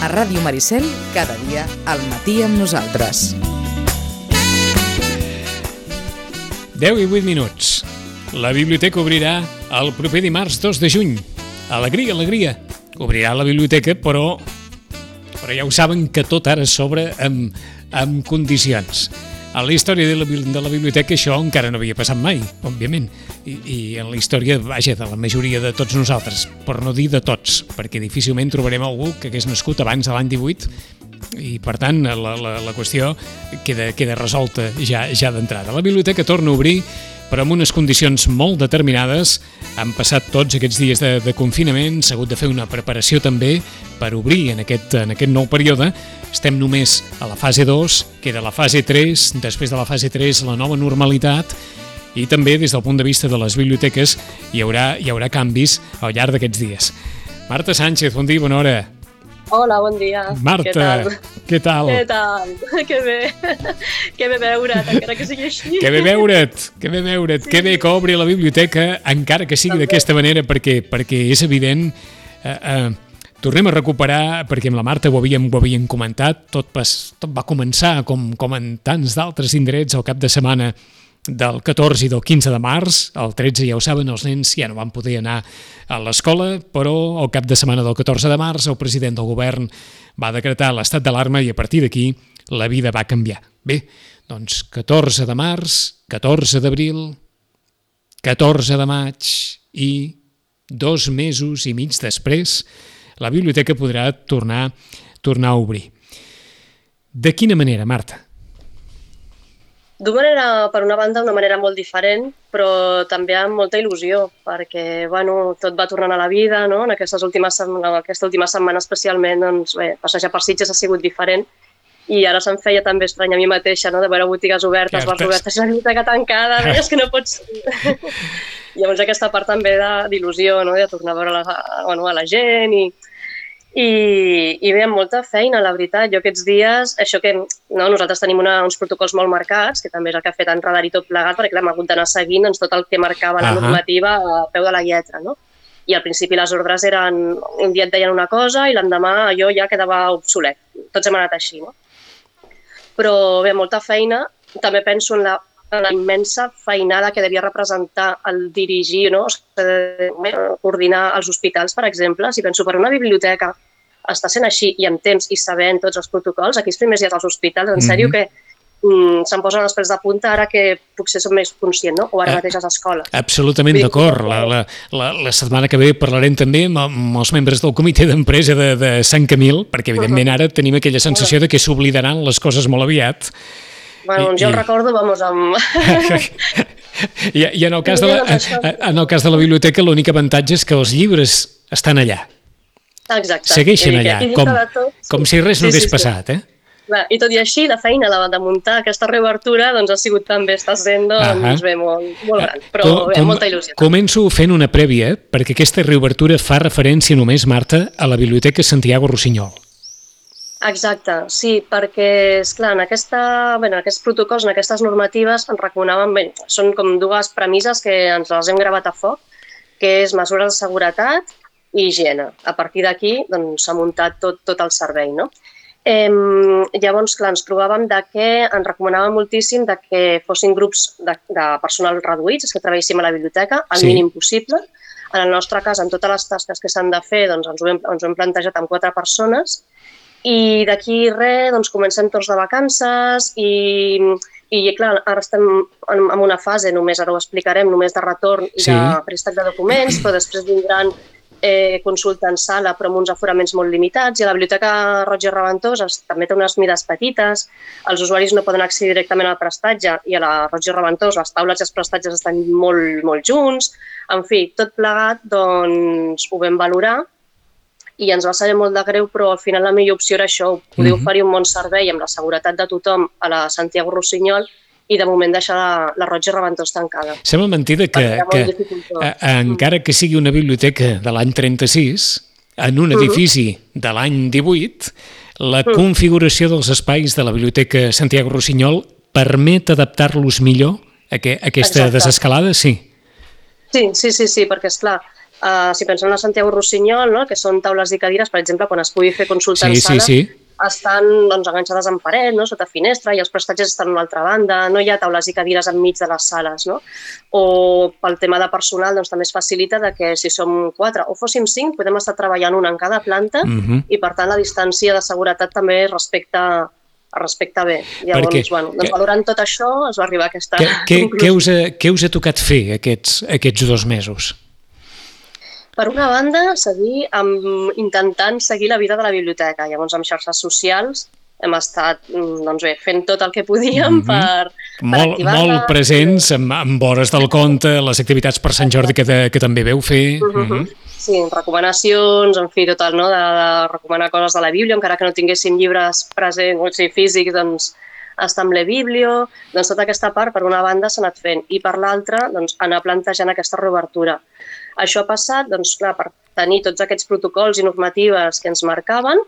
A Ràdio Maricel, cada dia al matí amb nosaltres. 10 i 8 minuts. La biblioteca obrirà el proper dimarts 2 de juny. Alegria, alegria. Obrirà la biblioteca, però, però ja ho saben que tot ara s'obre amb, amb condicions. A la història de la, de la biblioteca això encara no havia passat mai, òbviament, I, i en la història, vaja, de la majoria de tots nosaltres, per no dir de tots, perquè difícilment trobarem algú que hagués nascut abans de l'any 18 i per tant la, la, la qüestió queda, queda resolta ja, ja d'entrada. La biblioteca torna a obrir però amb unes condicions molt determinades. Han passat tots aquests dies de, de confinament, s'ha hagut de fer una preparació també per obrir en aquest, en aquest nou període. Estem només a la fase 2, queda la fase 3, després de la fase 3 la nova normalitat, i també des del punt de vista de les biblioteques hi haurà, hi haurà canvis al llarg d'aquests dies. Marta Sánchez, bon dia, bona hora. Hola, bon dia. Marta, què tal? Què tal? Què tal? Que bé. Que bé veure't, encara que sigui així. Que bé veure't, que bé veure't, sí. que bé que obri la biblioteca, encara que sigui d'aquesta manera, perquè, perquè és evident... Eh, eh, tornem a recuperar, perquè amb la Marta ho havíem, ho havíem comentat, tot, pas, tot va començar, com, com en tants d'altres indrets, al cap de setmana del 14 i del 15 de març, el 13 ja ho saben, els nens ja no van poder anar a l'escola, però al cap de setmana del 14 de març el president del govern va decretar l'estat d'alarma i a partir d'aquí la vida va canviar. Bé, doncs 14 de març, 14 d'abril, 14 de maig i dos mesos i mig després la biblioteca podrà tornar, tornar a obrir. De quina manera, Marta? D'una manera, per una banda, una manera molt diferent, però també amb molta il·lusió, perquè bueno, tot va tornant a la vida, no? en aquestes últimes, en aquesta última setmana especialment, doncs, bé, passejar per Sitges ha sigut diferent, i ara se'm feia també estrany a mi mateixa, no? de veure botigues obertes, bars obertes, la biblioteca tancada, deies que no pots... Llavors aquesta part també d'il·lusió, no? de tornar a veure la, bueno, a la gent i, i, i bé, amb molta feina, la veritat. Jo aquests dies, això que no, nosaltres tenim una, uns protocols molt marcats, que també és el que ha fet enredar i tot plegat, perquè clar, hem hagut d'anar seguint doncs, tot el que marcava uh -huh. la normativa a peu de la lletra, no? I al principi les ordres eren, un dia et deien una cosa i l'endemà allò ja quedava obsolet. Tots hem anat així, no? Però bé, molta feina. També penso en la la immensa feinada que devia representar el dirigir, no? coordinar els hospitals, per exemple. Si penso per una biblioteca està sent així i amb temps i sabent tots els protocols, aquí els primers dies als hospitals, en mm -hmm. sèrio que mm, se'n posen els pèls de punta ara que potser som més conscients, no? o ara mateix a les escoles. Absolutament d'acord. La, la, la, la setmana que ve parlarem també amb, amb els membres del comitè d'empresa de, de Sant Camil, perquè evidentment ara tenim aquella sensació de que s'oblidaran les coses molt aviat Bueno, I, jo i... el recordo, vamos, amb... I, I en el cas de la, en el cas de la biblioteca l'únic avantatge és que els llibres estan allà. Exacte. Segueixen allà, com, tot, com si res sí, no hagués sí, passat, eh? Clar, I tot i així, la feina la de muntar aquesta reobertura doncs, ha sigut també, està sent doncs, bé, molt, molt gran, però com, bé, molta il·lusió. Començo fent una prèvia, perquè aquesta reobertura fa referència només, Marta, a la Biblioteca Santiago Rossinyol. Exacte, sí, perquè, és clar, en, aquesta, bé, en aquests protocols, en aquestes normatives, ens recomanaven, bé, són com dues premisses que ens les hem gravat a foc, que és mesures de seguretat i higiene. A partir d'aquí doncs, s'ha doncs, muntat tot, tot el servei. No? Eh, llavors, clar, ens trobàvem de que ens recomanaven moltíssim de que fossin grups de, de personal reduïts, que treballéssim a la biblioteca, al sí. mínim possible. En el nostre cas, en totes les tasques que s'han de fer, doncs ens ho, hem, ens ho hem plantejat amb quatre persones i d'aquí res, doncs comencem tots de vacances i, i clar, ara estem en, en una fase, només ara ho explicarem, només de retorn i sí. de préstec de documents, però després vindran eh, consulta en sala però amb uns aforaments molt limitats i a la Biblioteca i Reventós també té unes mides petites, els usuaris no poden accedir directament al prestatge i a la i Reventós les taules i els prestatges estan molt, molt junts. En fi, tot plegat doncs, ho vam valorar i ens va saber molt de greu, però al final la millor opció era això, poder mm -hmm. oferir un bon servei amb la seguretat de tothom a la Santiago Rossinyol i de moment deixar la, la Roig i Reventós tancada. Sembla mentida que, que a, a, encara que sigui una biblioteca de l'any 36, en un mhm. edifici uh -huh. de l'any 18, la uh mhm. -huh. configuració dels espais de la Biblioteca Santiago Rossinyol permet adaptar-los millor a, que, a aquesta Exacte. desescalada? Sí. Sí, sí, sí, sí, perquè és clar, Uh, si pensem en la Santiago Rossinyol, no? que són taules i cadires, per exemple, quan es pugui fer consulta Sí, en sí, sala, sí. estan doncs, enganxades en paret, no? sota finestra, i els prestatges estan a una altra banda, no hi ha taules i cadires enmig de les sales. No? O pel tema de personal doncs, també es facilita de que si som quatre o fóssim cinc, podem estar treballant una en cada planta Mhm. i per tant la distància de seguretat també es respecta, es respecta bé. Llavors, Perquè- bueno, doncs, valorant tot això es va arribar a aquesta què, us ha, què us ha tocat fer aquests, aquests dos mesos? Per una banda, seguir amb, intentant seguir la vida de la biblioteca. Llavors, amb xarxes socials hem estat mm, doncs bé, fent tot el que podíem Mhm. per, per Molt, activar-la. molt presents, amb, amb hores del conte, les activitats per Sant Jordi que, de, que també veu fer. Mhm. Sí, recomanacions, en fi, tot el, no? de, de recomanar coses de la Bíblia, encara que no tinguéssim llibres presents, o sigui, físics, doncs està amb la Bíblia, doncs tota aquesta part per una banda s'ha anat fent i per l'altra doncs, anar plantejant aquesta reobertura. Això ha passat doncs, clar, per tenir tots aquests protocols i normatives que ens marcaven,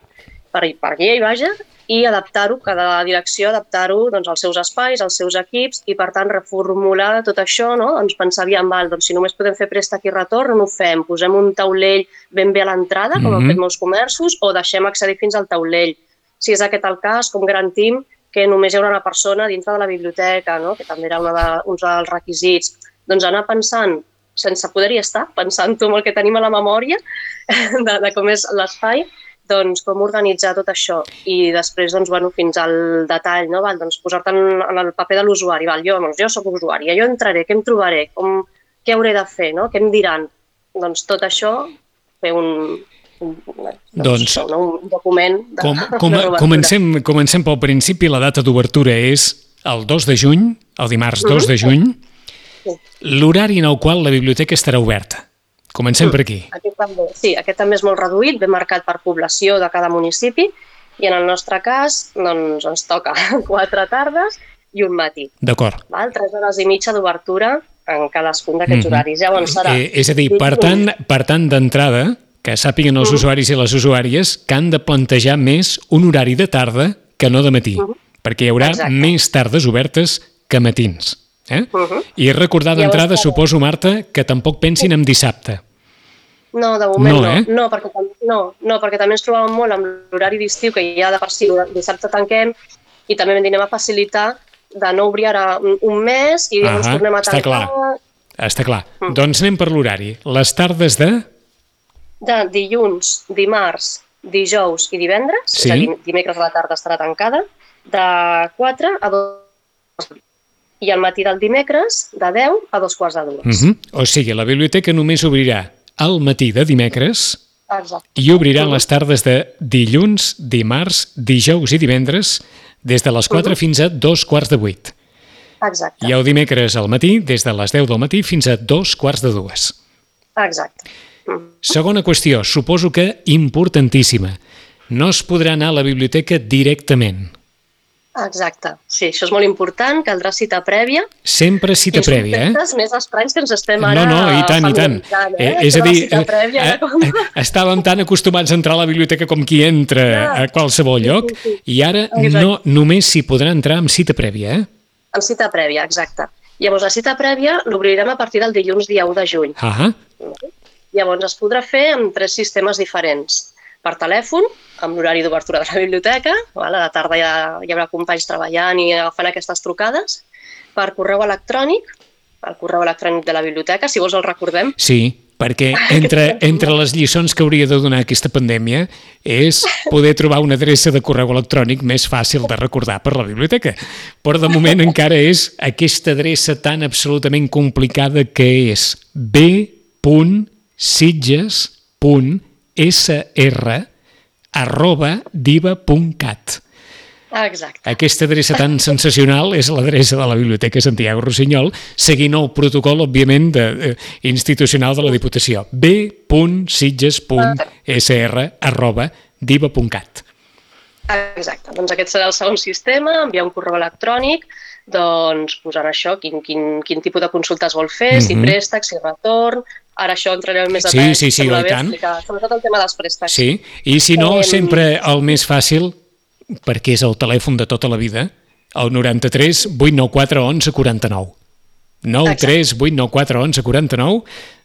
per, per llei, vaja, i adaptar-ho, cada direcció adaptar-ho doncs, als seus espais, als seus equips i, per tant, reformular tot això, no? doncs pensar, aviam, val, doncs, si només podem fer préstec i retorn, no ho fem, posem un taulell ben bé a l'entrada, com Mhm. han fet molts comerços, o deixem accedir fins al taulell. Si és aquest el cas, com garantim que només hi haurà una persona dintre de la biblioteca, no? que també era una de, uns dels requisits. Doncs anar pensant, sense poder-hi estar, pensant-ho amb el que tenim a la memòria de, de com és l'espai, doncs com organitzar tot això i després doncs, bueno, fins al detall, no? Val, doncs posar-te en, en el paper de l'usuari. Val, jo, doncs, jo sóc usuari, jo entraré, què em trobaré, com, què hauré de fer, no? què em diran. Doncs tot això, fer un, un, Doncs- no? un document de, Com, de com, reobertura. comencem, comencem pel principi. La data d'obertura és el 2 de juny, el dimarts 2 de juny, Mhm. Sí. L'horari en el qual la biblioteca estarà oberta. Comencem per aquí. Aquest també, sí, aquest també és molt reduït, ben marcat per població de cada municipi i en el nostre cas doncs, ens toca quatre tardes i un matí. D'acord. Val? Tres hores i mitja d'obertura en cadascun d'aquests Mhm. horaris. Llavors serà... Eh, és a dir, per tant, per tant d'entrada, que sàpiguen els usuaris i les usuàries que han de plantejar més un horari de tarda que no de matí, perquè hi haurà Exacte. més tardes obertes que matins. Eh? Mhm. I recordar d'entrada, suposo, Marta, que tampoc pensin en dissabte. No, de moment No, no. eh? No, perquè, no, no, perquè també ens trobàvem molt amb l'horari d'estiu, que ja de per si dissabte tanquem, i també anem a facilitar de no obrir ara un mes i llavors Ahà, tornem a està tancar clar. Està clar. Mm. Doncs anem per l'horari. Les tardes de... de dilluns, dimarts, dijous i divendres, Sí. és a dir, dimecres a la tarda estarà tancada, de 4 a 2 i al matí del dimecres de 10 a dos quarts de dues. Uh -huh. O sigui, la biblioteca només obrirà al matí de dimecres Exacte. i obrirà les tardes de dilluns, dimarts, dijous i divendres des de les 4 fins a dos quarts de 8. Exacte. I el dimecres al matí des de les 10 del matí fins a dos quarts de dues. Exacte. Mm. Segona qüestió, suposo que importantíssima. No es podrà anar a la biblioteca directament. Exacte. Sí, això és molt important, caldrà cita prèvia. Sempre cita prèvia, eh? festes més estranys que ens estem No, ara no, i tant, i tant. Eh, Eh? és a dir, cita prèvia, eh, com... eh, estàvem tan acostumats a entrar a la biblioteca com qui entra Clar. a qualsevol lloc Sí, sí, i ara Exacte. no, només s'hi podrà entrar amb cita prèvia, eh? Amb cita prèvia, exacte. Llavors, la cita prèvia l'obrirem a partir del dilluns dia 1 de juny. Ah, Llavors, es podrà fer amb tres sistemes diferents. Per telèfon, amb l'horari d'obertura de la biblioteca, val? a la tarda ha, hi haurà companys treballant i agafant aquestes trucades. Per correu electrònic, el correu electrònic de la biblioteca, si vols el recordem. sí, perquè entre, entre les lliçons que hauria de donar aquesta pandèmia és poder trobar una adreça de correu electrònic més fàcil de recordar per la biblioteca. Però de moment encara és aquesta adreça tan absolutament complicada que és b.sitges.sr arroba diva.cat. Ah, exacte. Aquesta adreça tan sensacional és l'adreça de la Biblioteca Santiago Rossinyol, seguint el protocol, òbviament, de, de, institucional de la Diputació. b.sitges.sr arroba diva.cat. Exacte. Doncs aquest serà el segon sistema, enviar un correu electrònic, doncs posant això, quin, quin, quin tipus de consulta es vol fer, si Mhm. préstec, si retorn... Ara això entrarem en més Sí, detall. sí, sí, sembla oi bé tant. explicar, Sobretot el tema dels préstecs. Sí, i si no, Em- sempre el més fàcil, perquè és el telèfon de tota la vida, el 93 894 11 49. 9 3 8 9 4 11 49,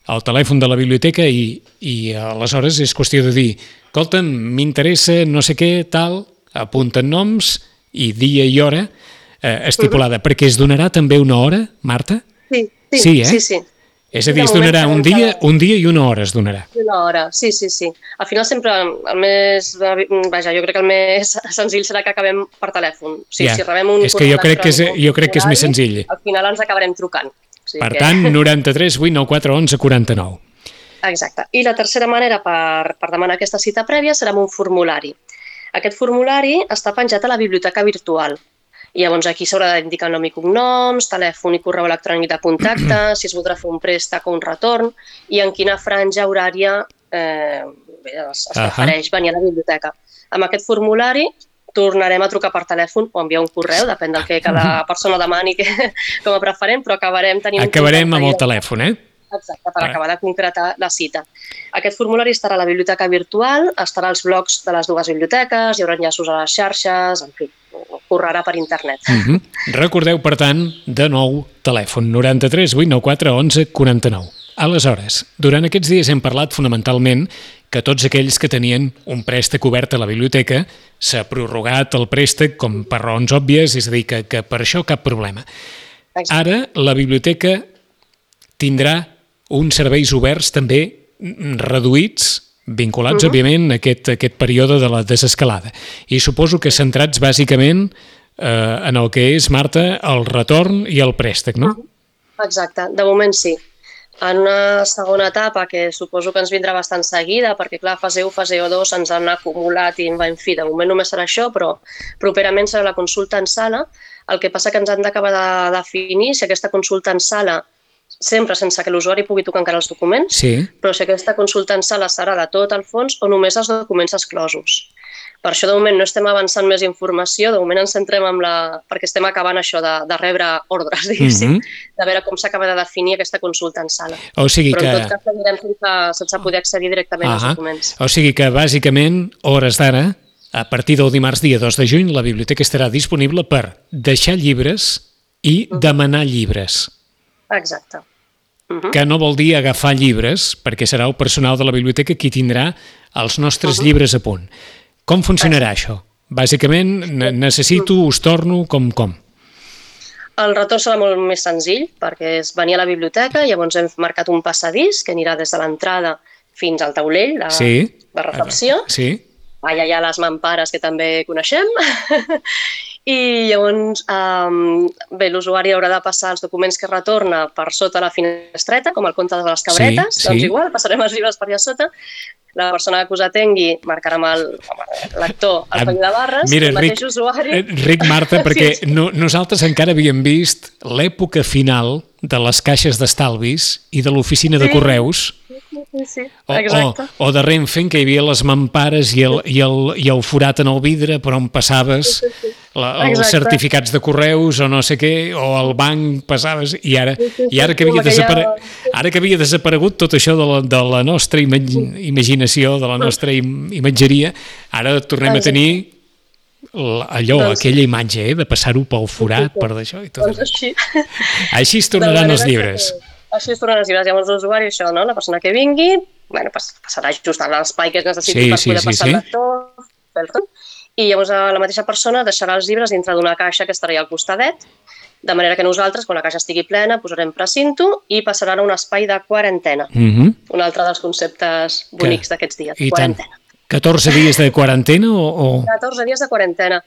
el telèfon de la biblioteca i, i aleshores és qüestió de dir escolta'm, m'interessa no sé què, tal, apunten noms i dia i hora eh, estipulada, uh -huh. perquè es donarà també una hora, Marta? Sí, sí, Sí, eh? sí, sí. És a dir, es donarà un dia, un dia i una hora es donarà. Una hora, sí, sí, sí. Al final sempre el més... Vaja, jo crec que el més senzill serà que acabem per telèfon. O sigui, Ja. si rebem un És que jo crec que és- jo crec que és més senzill. Al final ens acabarem trucant. O sigui Per que- tant, 93 8 9 4 11 49. Exacte. I la tercera manera per, per demanar aquesta cita prèvia serà amb un formulari. Aquest formulari està penjat a la biblioteca virtual. I llavors aquí s'haurà d'indicar nom i cognoms, telèfon i correu electrònic de contacte, si es voldrà fer un préstec o un retorn, i en quina franja horària eh, bé, es, es Ahà. prefereix venir a la biblioteca. Amb aquest formulari tornarem a trucar per telèfon o enviar un correu, depèn del que cada persona demani que, com a preferent, però acabarem tenint... un Acabarem amb el telèfon, eh? Exacte, per Ah. acabar de concretar la cita. Aquest formulari estarà a la biblioteca virtual, estarà als blogs de les dues biblioteques, hi haurà enllaços a les xarxes, en fi, correrà per internet. Uh -huh. Recordeu, per tant, de nou, telèfon 93 894 11 49. Aleshores, durant aquests dies hem parlat fonamentalment que tots aquells que tenien un préstec obert a la biblioteca s'ha prorrogat el préstec com per raons òbvies, és a dir, que, que per això cap problema. Ara la biblioteca tindrà uns serveis oberts també mm, reduïts, vinculats, uh -huh. òbviament, a aquest, a aquest període de la desescalada. I suposo que centrats bàsicament eh, en el que és, Marta, el retorn i el préstec, no? Exacte, de moment sí. En una segona etapa, que suposo que ens vindrà bastant seguida, perquè clar, fase 1, fase 2 ens han acumulat i, en fi, de moment només serà això, però properament serà la consulta en sala. El que passa que ens han d'acabar de definir si aquesta consulta en sala, sempre sense que l'usuari pugui tocar encara els documents, Sí. però si aquesta consulta en sala serà de tot el fons o només els documents exclosos. Per això, de moment, no estem avançant més informació, de moment ens centrem en la... perquè estem acabant això de, de rebre ordres, diguéssim, Mhm. de veure com s'acaba de definir aquesta consulta en sala. O sigui Però, que... en tot cas, seguirem sense, sense poder accedir directament als Ahà. documents. O sigui que, bàsicament, hores d'ara, a partir del dimarts dia 2 de juny, la biblioteca estarà disponible per deixar llibres i demanar llibres. Exacte. Mhm. que no vol dir agafar llibres, perquè serà el personal de la biblioteca qui tindrà els nostres llibres a punt. Com funcionarà això? Bàsicament, ne- necessito, us torno, com, com? El retorn serà molt més senzill, perquè és venir a la biblioteca, llavors hem marcat un passadís que anirà des de l'entrada fins al taulell, la, Sí? la recepció, Sí? allà hi ha les mampares que també coneixem, i llavors um, bé, l'usuari haurà de passar els documents que retorna per sota la finestreta, com el conte de les cabretes, Sí, sí. doncs igual, passarem els llibres per allà sota, la persona que us atengui marcarà amb el lector el codi de barres, Mira, el mateix Ric, usuari... eh, Ric Marta, perquè Sí, sí. no, nosaltres encara havíem vist l'època final de les caixes d'estalvis i de l'oficina de Sí. correus, Sí, sí, o, o, exacte. o de Renfe, en què hi havia les mampares i el, i el, i el forat en el vidre per on passaves la, els Exacte. certificats de correus o no sé què, o al banc passaves, i ara, sí, i ara, que, havia aquella- desapare... ara que havia desaparegut tot això de la, de la nostra ima imaginació, de la nostra im imatgeria, ara tornem a Exacte. tenir l- allò, Doncs sí. aquella imatge, eh, de passar-ho pel forat, per d'això i tot. Doncs així. Així es De tornaran els llibres. que- Així es tornaran els llibres. Llavors l'usuari, això, no? la persona que vingui, bueno, pas, passarà just a l'espai que es necessiti Sí, per sí, poder sí, passar sí. el i llavors eh, la mateixa persona deixarà els llibres dintre d'una caixa que estarà al costadet, de manera que nosaltres, quan la caixa estigui plena, posarem precinto i passaran a un espai de quarantena. Mm -hmm. Un altre dels conceptes bonics d'aquests dies, I tant. quarantena. 14 dies de quarantena o... o... 14 dies de quarantena.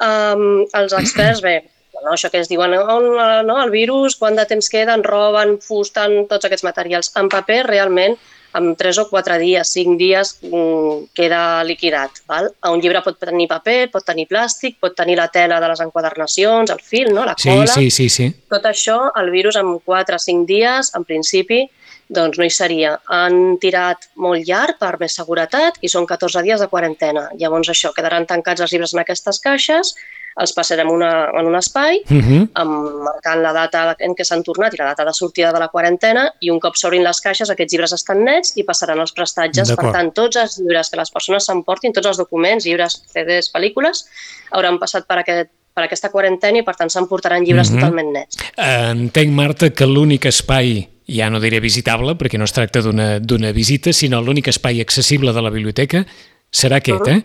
Um, els experts, bé, no, això que es diuen, on, no, el virus, quant de temps queda, en roba, en fusta, en tots aquests materials. En paper, realment, en 3 o 4 dies, 5 dies, mm, queda liquidat. Val? Un llibre pot tenir paper, pot tenir plàstic, pot tenir la tela de les enquadernacions, el fil, no? la Sí, cola... sí, sí, sí. Tot això, el virus en 4 o 5 dies, en principi, doncs no hi seria. Han tirat molt llarg per més seguretat i són 14 dies de quarantena. Llavors això, quedaran tancats els llibres en aquestes caixes, els passarem una, en un espai, Mm -hmm. amb, marcant la data en què s'han tornat i la data de sortida de la quarantena i un cop s'obrin les caixes aquests llibres estan nets i passaran als prestatges. Per tant, tots els llibres que les persones s'emportin, tots els documents, llibres, CDs, pel·lícules, hauran passat per aquest, per aquesta quarantena i per tant s'emportaran llibres Mhm. totalment nets. Entenc, Marta, que l'únic espai, ja no diré visitable, perquè no es tracta d'una visita, sinó l'únic espai accessible de la biblioteca serà aquest, eh?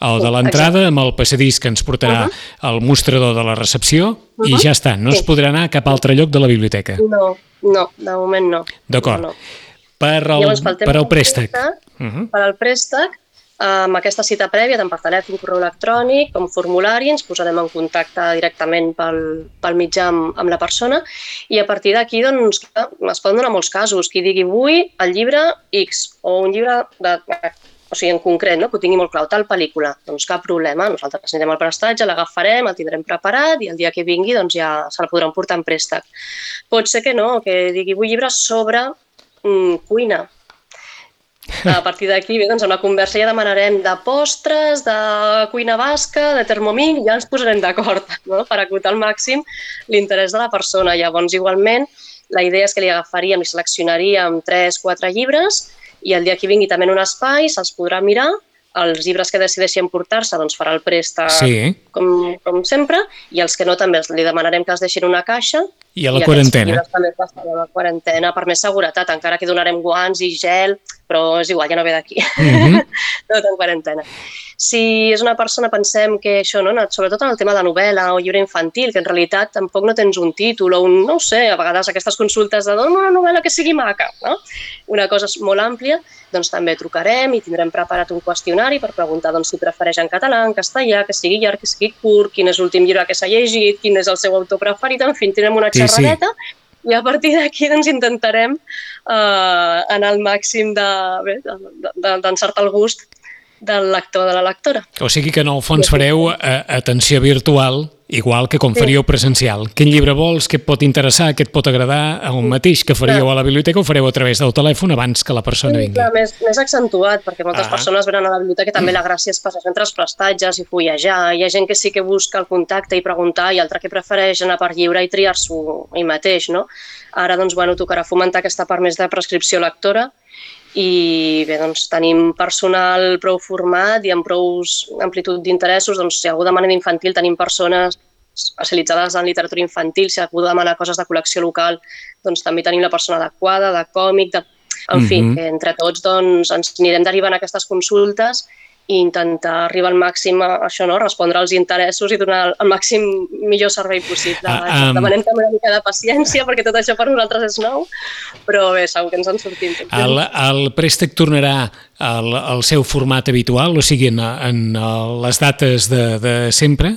El de l'entrada amb el passadís que ens portarà al mostrador de la recepció i ja està, no es Sí. podrà anar a cap altre lloc de la biblioteca. No, no, de moment no. D'acord. No, no. Per al, Llavors, pel per al préstec. préstec, Mhm. Per al préstec, amb aquesta cita prèvia, tant per telèfon, correu electrònic com formulari, ens posarem en contacte directament pel, pel mitjà amb, amb la persona i a partir d'aquí doncs, es poden donar molts casos. Qui digui vull el llibre X o un llibre de, o sigui, en concret, no? que ho tingui molt clau, tal pel·lícula, doncs cap problema, nosaltres anirem al prestatge, l'agafarem, el tindrem preparat i el dia que vingui doncs ja se la podran portar en préstec. Pot ser que no, que digui vull llibres sobre mm, cuina, a partir d'aquí, bé, doncs amb la conversa ja demanarem de postres, de cuina basca, de Thermomix, ja ens posarem d'acord no? per acotar al màxim l'interès de la persona. Llavors, igualment, la idea és que li agafaríem i seleccionaríem 3-4 llibres i el dia que vingui també en un espai se'ls podrà mirar, els llibres que decideixi emportar-se doncs farà el préstec Sí, com, com sempre. I els que no també els- li demanarem que els deixin una caixa. I a la i quarantena. també a la quarantena per més seguretat, encara que donarem guants i gel, però és igual, ja no ve d'aquí. Mhm. Tot en quarantena. Si és una persona, pensem que això, no? sobretot en el tema de novel·la o llibre infantil, que en realitat tampoc no tens un títol o un, no ho sé, a vegades aquestes consultes de dona una novel·la que sigui maca, no? una cosa molt àmplia, doncs també trucarem i tindrem preparat un qüestionari per preguntar doncs, si prefereix en català, en castellà, que sigui llarg, que sigui curt, quin és l'últim llibre que s'ha llegit, quin és el seu autor preferit, en fi, tindrem una Sí, sí. I a partir d'aquí doncs, intentarem eh, anar al màxim de- bé, de- de- d'encertar el gust del lector de la lectora. O sigui que en el fons fareu eh, atenció virtual, igual que com faríeu presencial. Quin llibre vols, què et pot interessar, què et pot agradar, el mateix que faríeu a la biblioteca ho fareu a través del telèfon abans que la persona Sí, vingui. clar, més, més accentuat, perquè moltes Ah. persones venen a la biblioteca i també la gràcia és passar entre els prestatges i fullejar. Hi ha gent que sí que busca el contacte i preguntar i altra que prefereix anar per lliure i triar-s'ho ell mateix, no? Ara, doncs, bueno, tocarà fomentar aquesta part més de prescripció lectora i bé, doncs tenim personal prou format i amb prou amplitud d'interessos, doncs si algú demana d'infantil tenim persones especialitzades en literatura infantil, si algú demana coses de col·lecció local, doncs també tenim la persona adequada, de còmic, de... en fi, Mhm. entre tots doncs, ens anirem derivant aquestes consultes i intentar arribar al màxim a això, no? respondre als interessos i donar el, màxim millor servei possible. Ah, um, Demanem també una mica de paciència perquè tot això per nosaltres és nou, però bé, segur que ens en sortim. El, el préstec tornarà al, al seu format habitual, o sigui, en, en eh, les dates de, de sempre?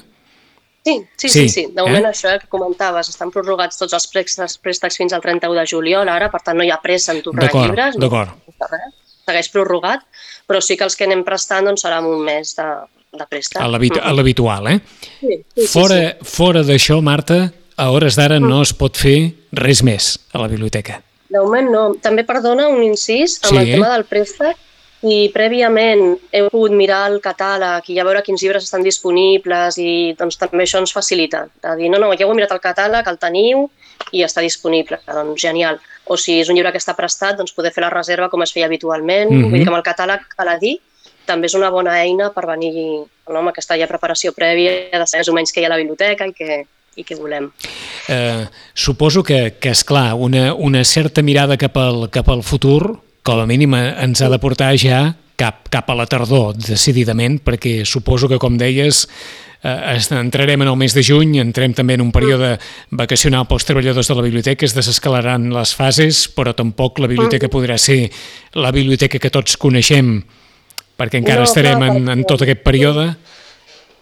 Sí, sí, Sí, sí, sí. De moment eh? això que comentaves, estan prorrogats tots els préstecs, préstecs fins al 31 de juliol ara, per tant no hi ha pressa en tornar D'acord, llibres. no d'acord. passa res, Segueix prorrogat, però sí que els que anem prestant doncs, serà un mes de, de préstec. A l'habitu- a l'habitual, eh? Sí, sí, Fora, sí. fora d'això, Marta, a hores d'ara no es pot fer res més a la biblioteca. De moment no. També perdona un incís amb Sí, el eh? tema del préstec. I prèviament heu pogut mirar el catàleg i ja veure quins llibres estan disponibles i doncs també això ens facilita. De dir, no, no, ja heu mirat el catàleg, el teniu i està disponible. Doncs genial. O si és un llibre que està prestat, doncs poder fer la reserva com es feia habitualment. Mhm. Vull dir que amb el catàleg a la dir també és una bona eina per venir no, amb aquesta ja preparació prèvia de saber més o menys què hi ha a la biblioteca i què, i què volem. Eh, suposo que, que és clar, una, una certa mirada cap al, cap al futur, com a mínim eh, ens ha de portar ja cap, cap a la tardor, decididament, perquè suposo que, com deies, eh, entrarem en el mes de juny, entrem també en un període vacacional pels treballadors de la biblioteca, es desescalaran les fases, però tampoc la biblioteca podrà ser la biblioteca que tots coneixem, perquè encara No, estarem clar, en, en tot aquest període.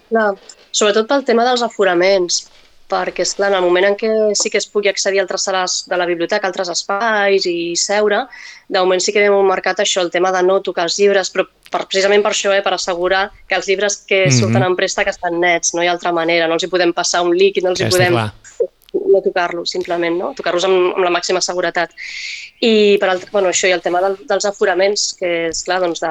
Clar, sobretot pel tema dels aforaments, perquè, esclar, en el moment en què sí que es pugui accedir a altres sales de la biblioteca, a altres espais i seure, de moment sí que hem marcat això, el tema de no tocar els llibres, però per, precisament per això, eh, per assegurar que els llibres que Mhm. surten en préstec estan nets, no hi ha altra manera, no els hi podem passar un líquid, no els hi Està podem clar. no tocar-los, simplement, no? tocar-los amb, amb la màxima seguretat. I per altre, bueno, això i el tema del, dels aforaments, que és clar, doncs de,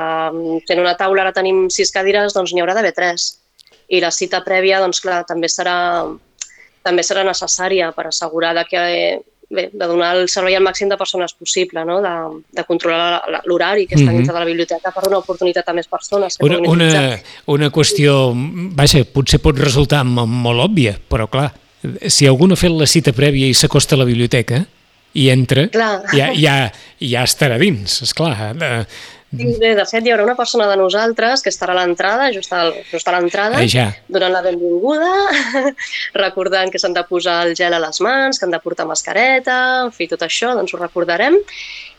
en una taula ara tenim sis cadires, doncs n'hi haurà d'haver tres. I la cita prèvia, doncs clar, també serà, també serà necessària per assegurar de que bé, de donar el servei al màxim de persones possible, no? de, de controlar l'horari que està mm -hmm. dintre de la biblioteca per donar oportunitat a més persones. Que una, una, una qüestió, vaja, potser pot resultar molt òbvia, però clar, si algú no ha fet la cita prèvia i s'acosta a la biblioteca i entra, clar. ja, ja, ja estarà dins, esclar. Eh, Sí, bé, de fet, hi haurà una persona de nosaltres que estarà a l'entrada, just, al, just a l'entrada, ja. donant la benvinguda, recordant que s'han de posar el gel a les mans, que han de portar mascareta, en fi, tot això, doncs ho recordarem.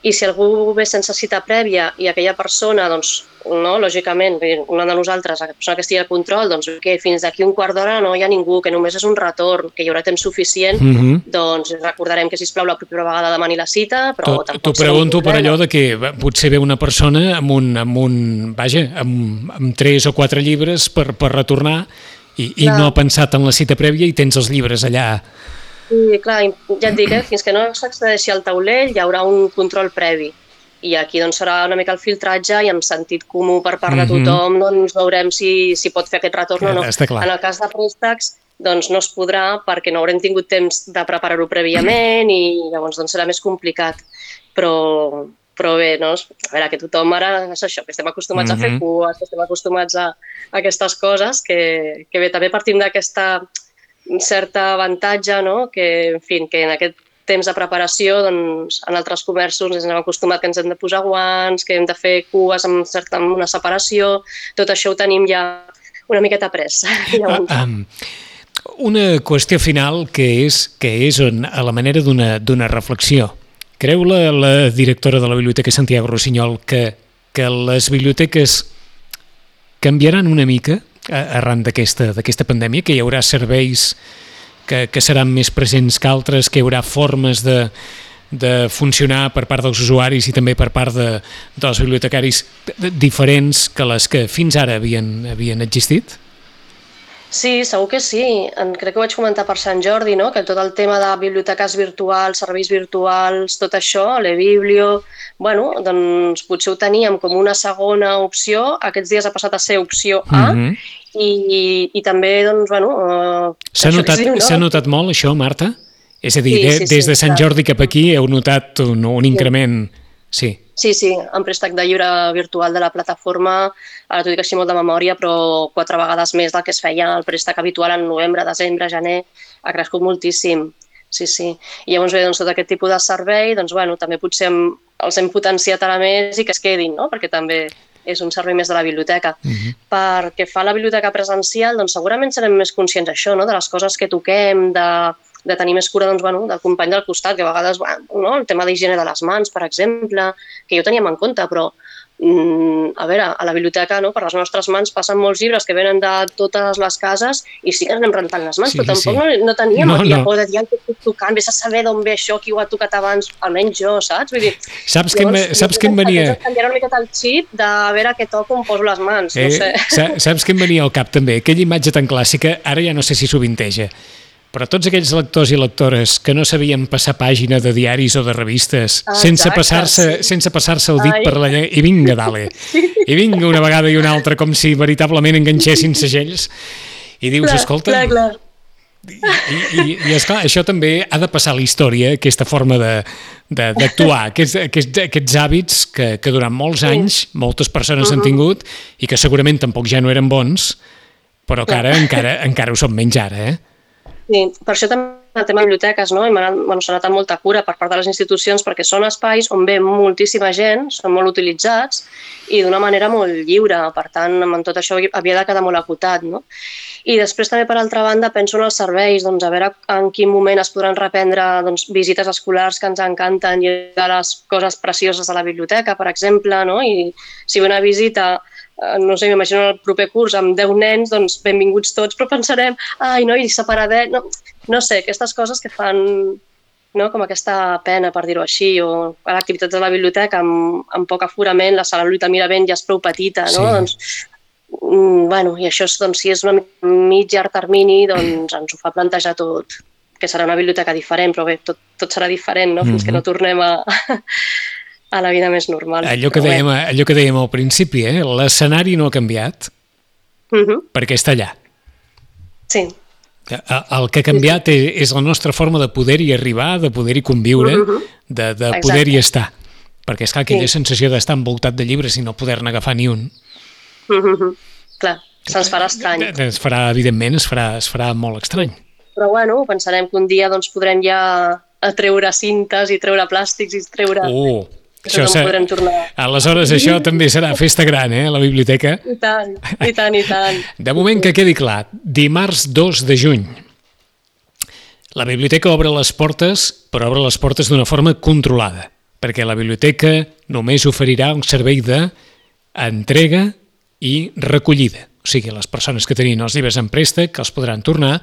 I si algú ve sense cita prèvia i aquella persona, doncs, no, lògicament, una de nosaltres, la persona que estigui al control, doncs que fins d'aquí un quart d'hora no hi ha ningú, que només és un retorn, que hi haurà temps suficient, mm -hmm. doncs recordarem que, si plau la propera vegada demani la cita, però tampoc T'ho pregunto per allò de que potser ve una persona amb un, amb un vaja, amb, amb tres o quatre llibres per, per retornar i, i no ha pensat en la cita prèvia i tens els llibres allà i clar, ja et dic, eh, fins que no s'accedeixi al taulell hi haurà un control previ. I aquí doncs, serà una mica el filtratge i amb sentit comú per part de mhm. tothom doncs, veurem si, si pot fer aquest retorn o no. En el cas de préstecs doncs no es podrà perquè no haurem tingut temps de preparar-ho prèviament i llavors doncs serà més complicat. Però, però bé, no? a veure, que tothom ara és això, que estem acostumats mm -hmm. a fer mhm. cues, que estem acostumats a, a aquestes coses, que, que bé, també partim d'aquesta cert avantatge, no? que, en fi, que en aquest temps de preparació, doncs, en altres comerços ens hem acostumat que ens hem de posar guants, que hem de fer cues amb, certa, amb una separació, tot això ho tenim ja una miqueta pres. Uh, um, una qüestió final que és, que és a la manera d'una reflexió. Creu la, la directora de la Biblioteca Santiago Rossinyol que, que les biblioteques canviaran una mica arran d'aquesta pandèmia, que hi haurà serveis que, que seran més presents que altres, que hi haurà formes de, de funcionar per part dels usuaris i també per part de, dels bibliotecaris diferents que les que fins ara havien, havien existit? Sí, segur que sí. En, crec que ho vaig comentar per Sant Jordi, no? que tot el tema de biblioteques virtuals, serveis virtuals, tot això, l'e-biblio, bueno, doncs potser ho teníem com una segona opció, aquests dies ha passat a ser opció A, mm -hmm. I, i, també, doncs, bueno... Uh, S'ha notat, no? notat molt això, Marta? És a dir, sí, de, sí, des sí, de Sant Jordi cap aquí heu notat un, un increment... Sí. Sí, sí, en préstec de llibre virtual de la plataforma, ara t'ho dic així molt de memòria, però quatre vegades més del que es feia el préstec habitual en novembre, desembre, gener, ha crescut moltíssim. Sí, sí. I llavors bé, doncs, tot aquest tipus de servei, doncs, bueno, també potser els hem potenciat ara més i que es quedin, no? perquè també és un servei més de la biblioteca. Uh mhm. -huh. Perquè fa la biblioteca presencial, doncs segurament serem més conscients d'això, no? de les coses que toquem, de, de tenir més cura doncs, bueno, del company del costat, que a vegades bueno, no? el tema d'higiene de les mans, per exemple, que jo teníem en compte, però a veure, a la biblioteca, no, per les nostres mans passen molts llibres que venen de totes les cases i sí que anem rentant les mans, sí, però tampoc sí. no, no teníem no, aquella no. por de dir que estic tocant, vés a saber d'on ve això, qui ho ha tocat abans, almenys jo, saps? Vull dir, saps que, llavors, saps que em venia... Canviar una miqueta el xip de veure què toco on poso les mans, eh, no sé. Saps que em venia al cap també? Aquella imatge tan clàssica, ara ja no sé si sovinteja, però tots aquells lectors i lectores que no sabien passar pàgina de diaris o de revistes ah, sense passar-se sí. sense passar-se el dit Ai. per la llengua, i vinga, dale, i vinga una vegada i una altra, com si veritablement enganxessin segells, i dius, clar, escolta... Clar, clar. I, i, i esclar, això també ha de passar a la història, aquesta forma d'actuar, aquests, aquests, aquests hàbits que, que durant molts anys moltes persones uh -huh. han tingut i que segurament tampoc ja no eren bons, però que ara encara, encara ho són menys ara, eh? Sí, per això també el tema de biblioteques, no? M'ha bueno, notat molta cura per part de les institucions perquè són espais on ve moltíssima gent, són molt utilitzats i d'una manera molt lliure. Per tant, amb tot això havia de quedar molt acotat, no? I després també, per altra banda, penso en els serveis, doncs, a veure en quin moment es podran reprendre doncs, visites escolars que ens encanten i les coses precioses de la biblioteca, per exemple, no? I si ve una visita no sé, m'imagino el proper curs amb 10 nens, doncs benvinguts tots, però pensarem, ai, no, i separadet, no, no sé, aquestes coses que fan no, com aquesta pena, per dir-ho així, o l'activitat de la biblioteca amb, amb poc aforament, la sala Lluita Miravent ja és prou petita, no? Sí. Doncs, mm, bueno, i això, és, doncs, si és una mig llarg termini, doncs ens ho fa plantejar tot, que serà una biblioteca diferent, però bé, tot, tot serà diferent, no? Fins mm -hmm. que no tornem a, a la vida més normal. Allò que, dèiem, allò que dèiem al principi, eh? l'escenari no ha canviat uh mhm. -huh. perquè està allà. Sí. El que ha canviat és la nostra forma de poder-hi arribar, de poder-hi conviure, uh -huh. de, de poder-hi estar. Perquè, és clar, aquella sí. sensació d'estar envoltat de llibres i no poder-ne agafar ni un. Uh -huh. Clar, se'ns farà estrany. Es farà, evidentment, es farà, es farà molt estrany. Però, bueno, pensarem que un dia doncs, podrem ja a treure cintes i treure plàstics i treure... Oh, això no podrem tornar. Aleshores, això també serà festa gran, eh, a la biblioteca. I tant, i tant, i tant. De moment que quedi clar, dimarts 2 de juny. La biblioteca obre les portes, però obre les portes d'una forma controlada perquè la biblioteca només oferirà un servei d'entrega i recollida. O sigui, les persones que tenien els llibres en préstec els podran tornar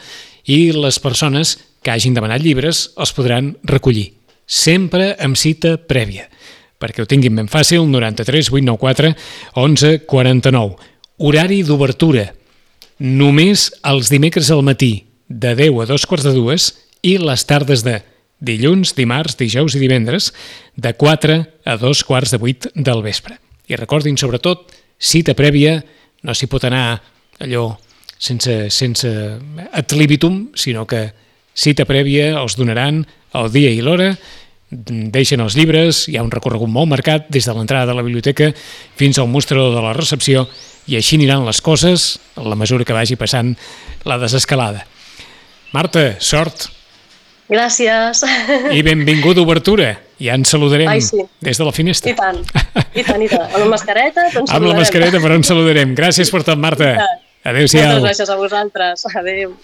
i les persones que hagin demanat llibres els podran recollir. Sempre amb cita prèvia. Perquè ho tinguin ben fàcil, 93 894 11 49. Horari d'obertura. Només els dimecres al matí, de 10 a 2 quarts de dues, i les tardes de dilluns, dimarts, dijous i divendres, de 4 a 2 quarts de 8 del vespre. I recordin, sobretot, cita prèvia, no s'hi pot anar allò sense, sense ad libitum, sinó que cita prèvia els donaran el dia i l'hora, deixen els llibres, hi ha un recorregut molt marcat des de l'entrada de la biblioteca fins al mostrador de la recepció i així aniran les coses a la mesura que vagi passant la desescalada. Marta, sort! Gràcies. I benvinguda obertura. Ja ens saludarem Ai, sí. des de la finestra. I tant, i tant, i tant. Amb la mascareta, doncs Amb la mascareta, però ens saludarem. Gràcies per tot, Marta. Adéu-siau. Moltes gràcies a vosaltres. Adéu.